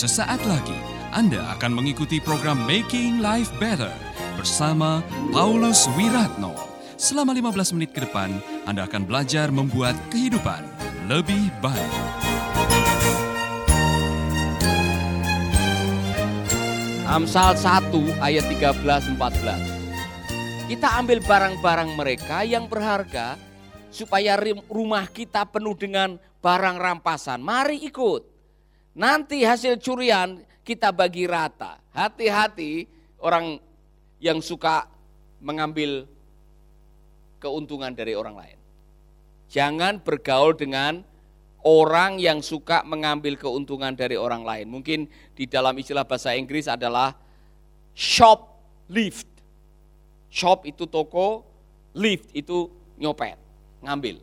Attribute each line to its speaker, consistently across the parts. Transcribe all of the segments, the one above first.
Speaker 1: Sesaat lagi Anda akan mengikuti program Making Life Better bersama Paulus Wiratno. Selama 15 menit ke depan, Anda akan belajar membuat kehidupan lebih baik.
Speaker 2: Amsal 1 ayat 13 14. Kita ambil barang-barang mereka yang berharga supaya rumah kita penuh dengan barang rampasan. Mari ikut. Nanti hasil curian kita bagi rata. Hati-hati orang yang suka mengambil keuntungan dari orang lain. Jangan bergaul dengan orang yang suka mengambil keuntungan dari orang lain. Mungkin di dalam istilah bahasa Inggris adalah shop lift. Shop itu toko, lift itu nyopet, ngambil.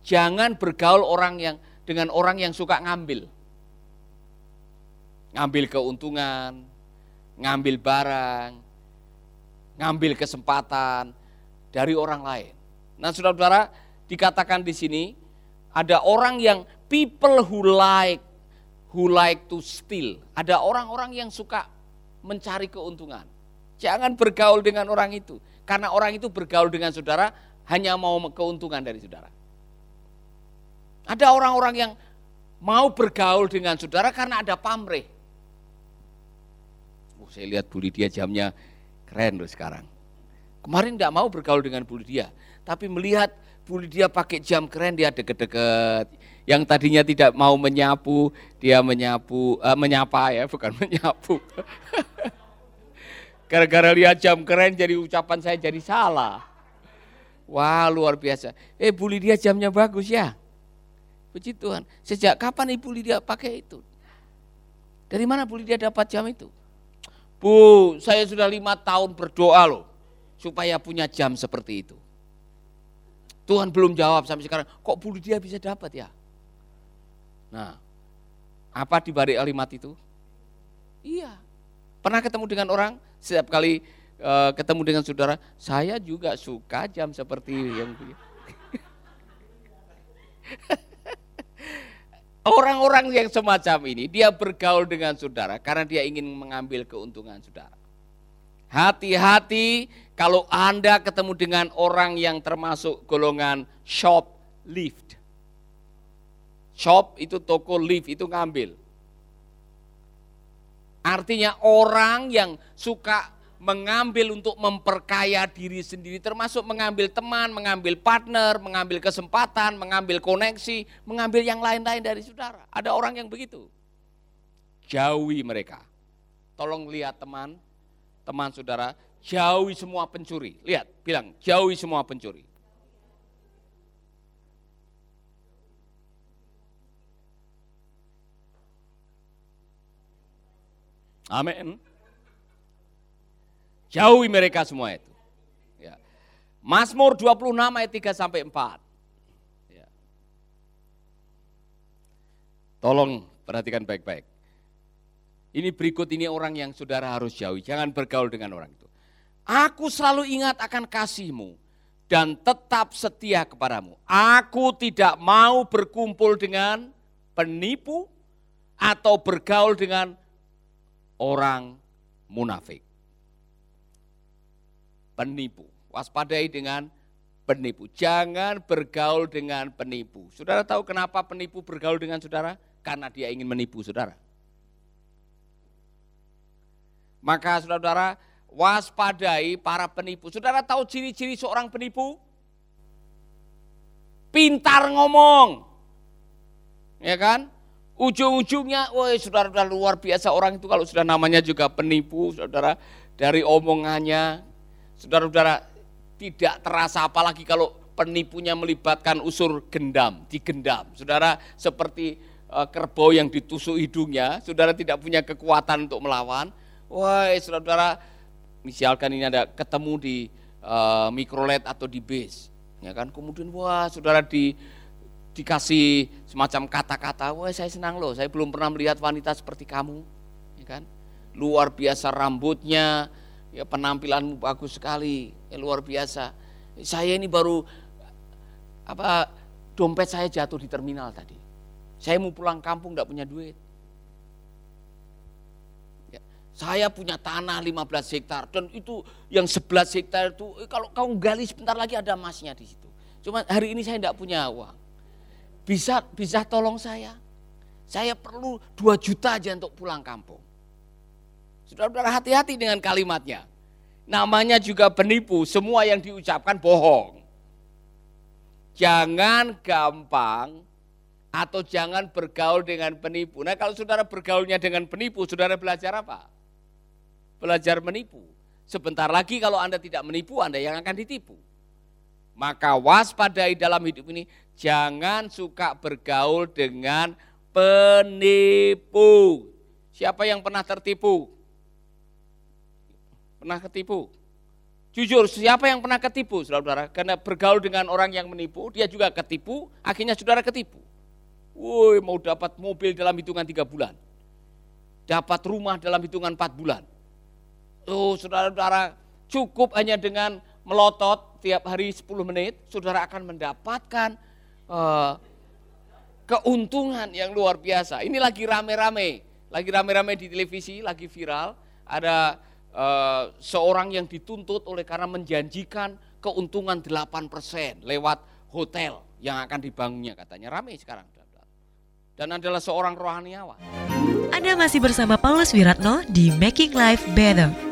Speaker 2: Jangan bergaul orang yang dengan orang yang suka ngambil. Ngambil keuntungan, ngambil barang, ngambil kesempatan dari orang lain. Nah, Saudara-saudara, dikatakan di sini ada orang yang people who like who like to steal. Ada orang-orang yang suka mencari keuntungan. Jangan bergaul dengan orang itu. Karena orang itu bergaul dengan saudara hanya mau keuntungan dari saudara. Ada orang-orang yang mau bergaul dengan saudara karena ada pamrih. Saya lihat Bu Lydia jamnya keren loh sekarang. Kemarin tidak mau bergaul dengan Bu Lydia, tapi melihat Bu Lydia pakai jam keren dia deket-deket. Yang tadinya tidak mau menyapu, dia menyapu, uh, menyapa ya, bukan menyapu. Gara-gara lihat jam keren jadi ucapan saya jadi salah. Wah luar biasa. Eh Bu Lydia jamnya bagus ya. Puji Tuhan. Sejak kapan Ibu Lydia pakai itu? Dari mana Bu Lydia dapat jam itu? Bu, saya sudah lima tahun berdoa loh. Supaya punya jam seperti itu. Tuhan belum jawab sampai sekarang. Kok Bu Lydia bisa dapat ya? Nah, apa di balik kalimat itu? Iya, Pernah ketemu dengan orang, setiap kali uh, ketemu dengan saudara, saya juga suka jam seperti yang Orang-orang yang semacam ini, dia bergaul dengan saudara karena dia ingin mengambil keuntungan saudara. Hati-hati kalau Anda ketemu dengan orang yang termasuk golongan shop lift. Shop itu toko lift itu ngambil. Artinya orang yang suka mengambil untuk memperkaya diri sendiri termasuk mengambil teman, mengambil partner, mengambil kesempatan, mengambil koneksi, mengambil yang lain-lain dari saudara. Ada orang yang begitu. Jauhi mereka. Tolong lihat teman, teman saudara, jauhi semua pencuri. Lihat, bilang jauhi semua pencuri. Amin. Jauhi mereka semua itu. Ya. Mazmur 26 ayat 3 sampai 4. Ya. Tolong perhatikan baik-baik. Ini berikut ini orang yang saudara harus jauhi. Jangan bergaul dengan orang itu. Aku selalu ingat akan kasihmu dan tetap setia kepadamu. Aku tidak mau berkumpul dengan penipu atau bergaul dengan orang munafik. Penipu. Waspadai dengan penipu. Jangan bergaul dengan penipu. Saudara tahu kenapa penipu bergaul dengan saudara? Karena dia ingin menipu saudara. Maka saudara-saudara waspadai para penipu. Saudara tahu ciri-ciri seorang penipu? Pintar ngomong. Ya kan? Ujung-ujungnya, woi saudara-saudara luar biasa orang itu kalau sudah namanya juga penipu, saudara dari omongannya, saudara-saudara tidak terasa apalagi kalau penipunya melibatkan usur gendam, digendam. Saudara seperti uh, kerbau yang ditusuk hidungnya, saudara tidak punya kekuatan untuk melawan. Woi saudara-saudara, misalkan ini ada ketemu di uh, mikrolet atau di base, ya kan? Kemudian wah saudara di dikasih semacam kata-kata, wah saya senang loh, saya belum pernah melihat wanita seperti kamu, ya kan? Luar biasa rambutnya, ya penampilanmu bagus sekali, ya luar biasa. Saya ini baru apa dompet saya jatuh di terminal tadi. Saya mau pulang kampung tidak punya duit. Saya punya tanah 15 hektar dan itu yang 11 hektar itu eh, kalau kamu gali sebentar lagi ada emasnya di situ. Cuma hari ini saya tidak punya uang. Bisa bisa tolong saya? Saya perlu 2 juta aja untuk pulang kampung. Saudara-saudara hati-hati dengan kalimatnya. Namanya juga penipu, semua yang diucapkan bohong. Jangan gampang atau jangan bergaul dengan penipu. Nah kalau saudara bergaulnya dengan penipu, saudara belajar apa? belajar menipu. Sebentar lagi kalau Anda tidak menipu, Anda yang akan ditipu. Maka waspadai dalam hidup ini, jangan suka bergaul dengan penipu. Siapa yang pernah tertipu? Pernah ketipu? Jujur, siapa yang pernah ketipu, saudara-saudara? Karena bergaul dengan orang yang menipu, dia juga ketipu, akhirnya saudara ketipu. Woi, mau dapat mobil dalam hitungan tiga bulan. Dapat rumah dalam hitungan empat bulan Oh, saudara-saudara, cukup hanya dengan melotot tiap hari 10 menit, saudara akan mendapatkan uh, keuntungan yang luar biasa. Ini lagi rame-rame, lagi rame-rame di televisi, lagi viral. Ada uh, seorang yang dituntut oleh karena menjanjikan keuntungan 8% lewat hotel yang akan dibangunnya katanya. Rame sekarang. Dan adalah seorang rohaniawan.
Speaker 3: Anda masih bersama Paulus Wiratno di Making Life Better.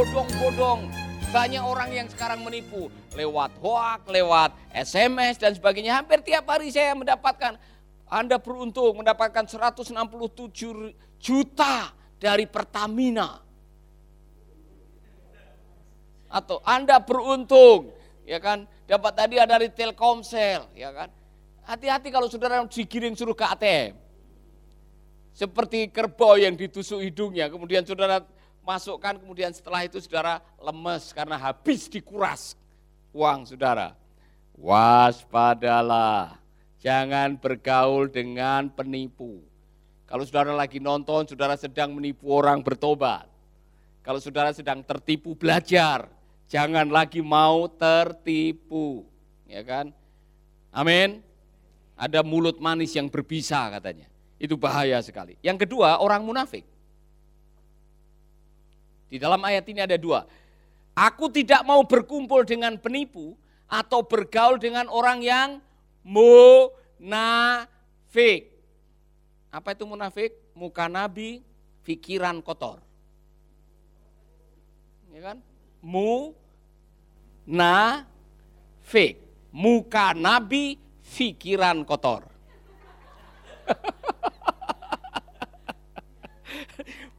Speaker 2: bodong-bodong. Banyak orang yang sekarang menipu lewat hoak, lewat SMS dan sebagainya. Hampir tiap hari saya mendapatkan Anda beruntung mendapatkan 167 juta dari Pertamina. Atau Anda beruntung, ya kan, dapat tadi ada dari Telkomsel, ya kan. Hati-hati kalau saudara digiring suruh ke ATM. Seperti kerbau yang ditusuk hidungnya, kemudian saudara masukkan kemudian setelah itu saudara lemes karena habis dikuras uang saudara. Waspadalah, jangan bergaul dengan penipu. Kalau saudara lagi nonton, saudara sedang menipu orang bertobat. Kalau saudara sedang tertipu belajar, jangan lagi mau tertipu. Ya kan? Amin. Ada mulut manis yang berbisa katanya. Itu bahaya sekali. Yang kedua, orang munafik. Di dalam ayat ini ada dua. Aku tidak mau berkumpul dengan penipu atau bergaul dengan orang yang munafik. Apa itu munafik? Muka nabi, pikiran kotor. Ya kan? Mu na fik. Muka nabi, pikiran kotor.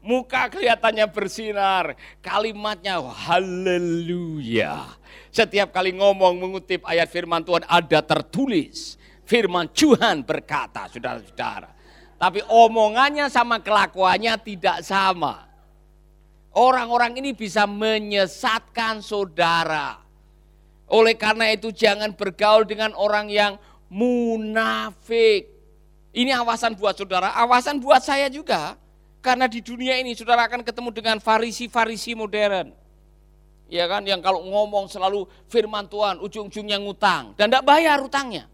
Speaker 2: Muka kelihatannya bersinar, kalimatnya haleluya. Setiap kali ngomong mengutip ayat firman Tuhan ada tertulis. Firman Tuhan berkata, saudara-saudara. Tapi omongannya sama kelakuannya tidak sama. Orang-orang ini bisa menyesatkan saudara. Oleh karena itu jangan bergaul dengan orang yang munafik. Ini awasan buat saudara, awasan buat saya juga. Karena di dunia ini saudara akan ketemu dengan farisi-farisi modern. Ya kan, yang kalau ngomong selalu firman Tuhan, ujung-ujungnya ngutang. Dan tidak bayar utangnya.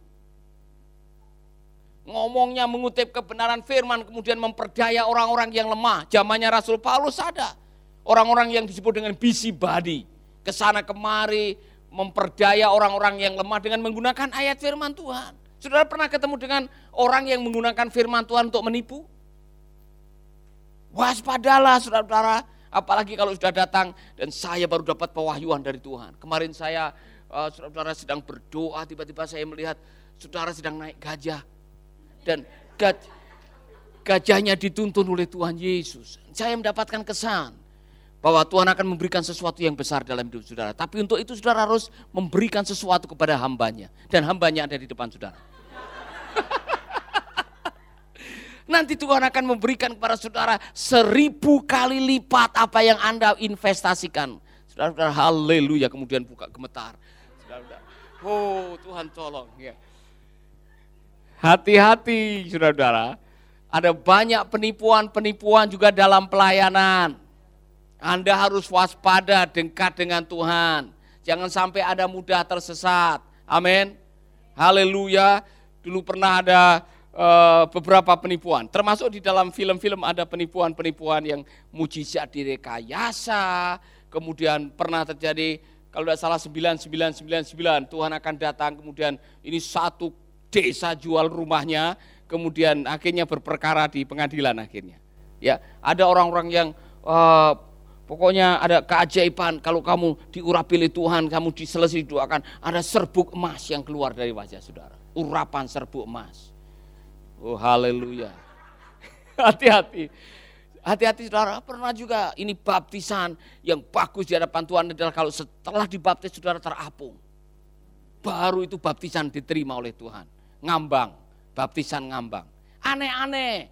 Speaker 2: Ngomongnya mengutip kebenaran firman, kemudian memperdaya orang-orang yang lemah. Zamannya Rasul Paulus ada. Orang-orang yang disebut dengan busy body. Ke sana kemari, memperdaya orang-orang yang lemah dengan menggunakan ayat firman Tuhan. Saudara pernah ketemu dengan orang yang menggunakan firman Tuhan untuk menipu? Waspadalah saudara-saudara, apalagi kalau sudah datang dan saya baru dapat pewahyuan dari Tuhan. Kemarin saya uh, saudara-saudara sedang berdoa, tiba-tiba saya melihat saudara sedang naik gajah. Dan gaj, gajahnya dituntun oleh Tuhan Yesus. Saya mendapatkan kesan bahwa Tuhan akan memberikan sesuatu yang besar dalam hidup saudara. Tapi untuk itu saudara harus memberikan sesuatu kepada hambanya. Dan hambanya ada di depan saudara. Nanti Tuhan akan memberikan kepada saudara seribu kali lipat apa yang Anda investasikan. Saudara-saudara, haleluya, kemudian buka gemetar. Saudara-saudara, oh Tuhan tolong. ya. Hati-hati saudara-saudara, ada banyak penipuan-penipuan juga dalam pelayanan. Anda harus waspada, dekat dengan Tuhan. Jangan sampai ada mudah tersesat. Amin. Haleluya. Dulu pernah ada uh, beberapa penipuan. Termasuk di dalam film-film ada penipuan-penipuan yang mujizat direkayasa, kemudian pernah terjadi kalau tidak salah 9999 Tuhan akan datang kemudian ini satu desa jual rumahnya kemudian akhirnya berperkara di pengadilan akhirnya. Ya, ada orang-orang yang uh, pokoknya ada keajaiban kalau kamu diurapi oleh Tuhan, kamu diselesai doakan, ada serbuk emas yang keluar dari wajah saudara. Urapan serbuk emas. Oh haleluya. Hati-hati. Hati-hati saudara, pernah juga ini baptisan yang bagus di hadapan Tuhan adalah kalau setelah dibaptis saudara terapung. Baru itu baptisan diterima oleh Tuhan. Ngambang, baptisan ngambang. Aneh-aneh.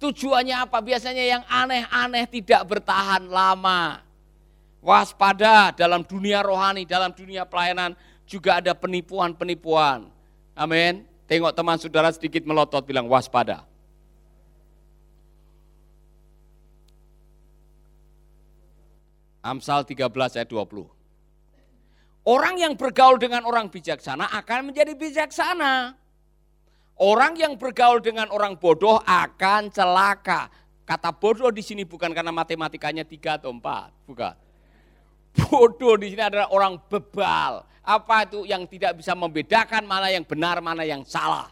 Speaker 2: Tujuannya apa? Biasanya yang aneh-aneh tidak bertahan lama. Waspada dalam dunia rohani, dalam dunia pelayanan juga ada penipuan-penipuan. Amin. Tengok teman saudara sedikit melotot bilang waspada. Amsal 13 ayat 20. Orang yang bergaul dengan orang bijaksana akan menjadi bijaksana. Orang yang bergaul dengan orang bodoh akan celaka. Kata bodoh di sini bukan karena matematikanya tiga atau empat, bukan. Bodoh di sini adalah orang bebal. Apa itu yang tidak bisa membedakan mana yang benar, mana yang salah.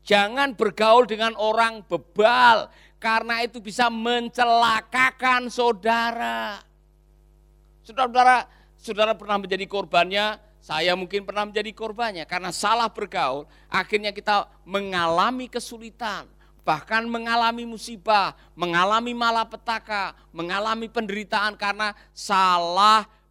Speaker 2: Jangan bergaul dengan orang bebal karena itu bisa mencelakakan saudara. Saudara-saudara, saudara pernah menjadi korbannya, saya mungkin pernah menjadi korbannya karena salah bergaul, akhirnya kita mengalami kesulitan, bahkan mengalami musibah, mengalami malapetaka, mengalami penderitaan karena salah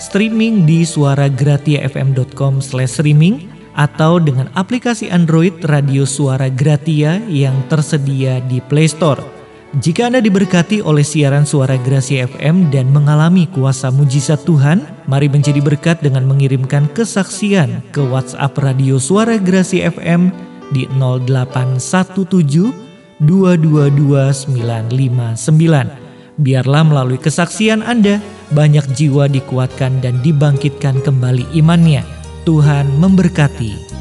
Speaker 4: streaming di suaragratiafm.com/streaming atau dengan aplikasi Android Radio Suara Gratia yang tersedia di Play Store. Jika Anda diberkati oleh siaran suara Gracia FM dan mengalami kuasa mujizat Tuhan, mari menjadi berkat dengan mengirimkan kesaksian ke WhatsApp Radio Suara Gracia FM di 0817 222959. Biarlah melalui kesaksian Anda, banyak jiwa dikuatkan dan dibangkitkan kembali imannya Tuhan memberkati.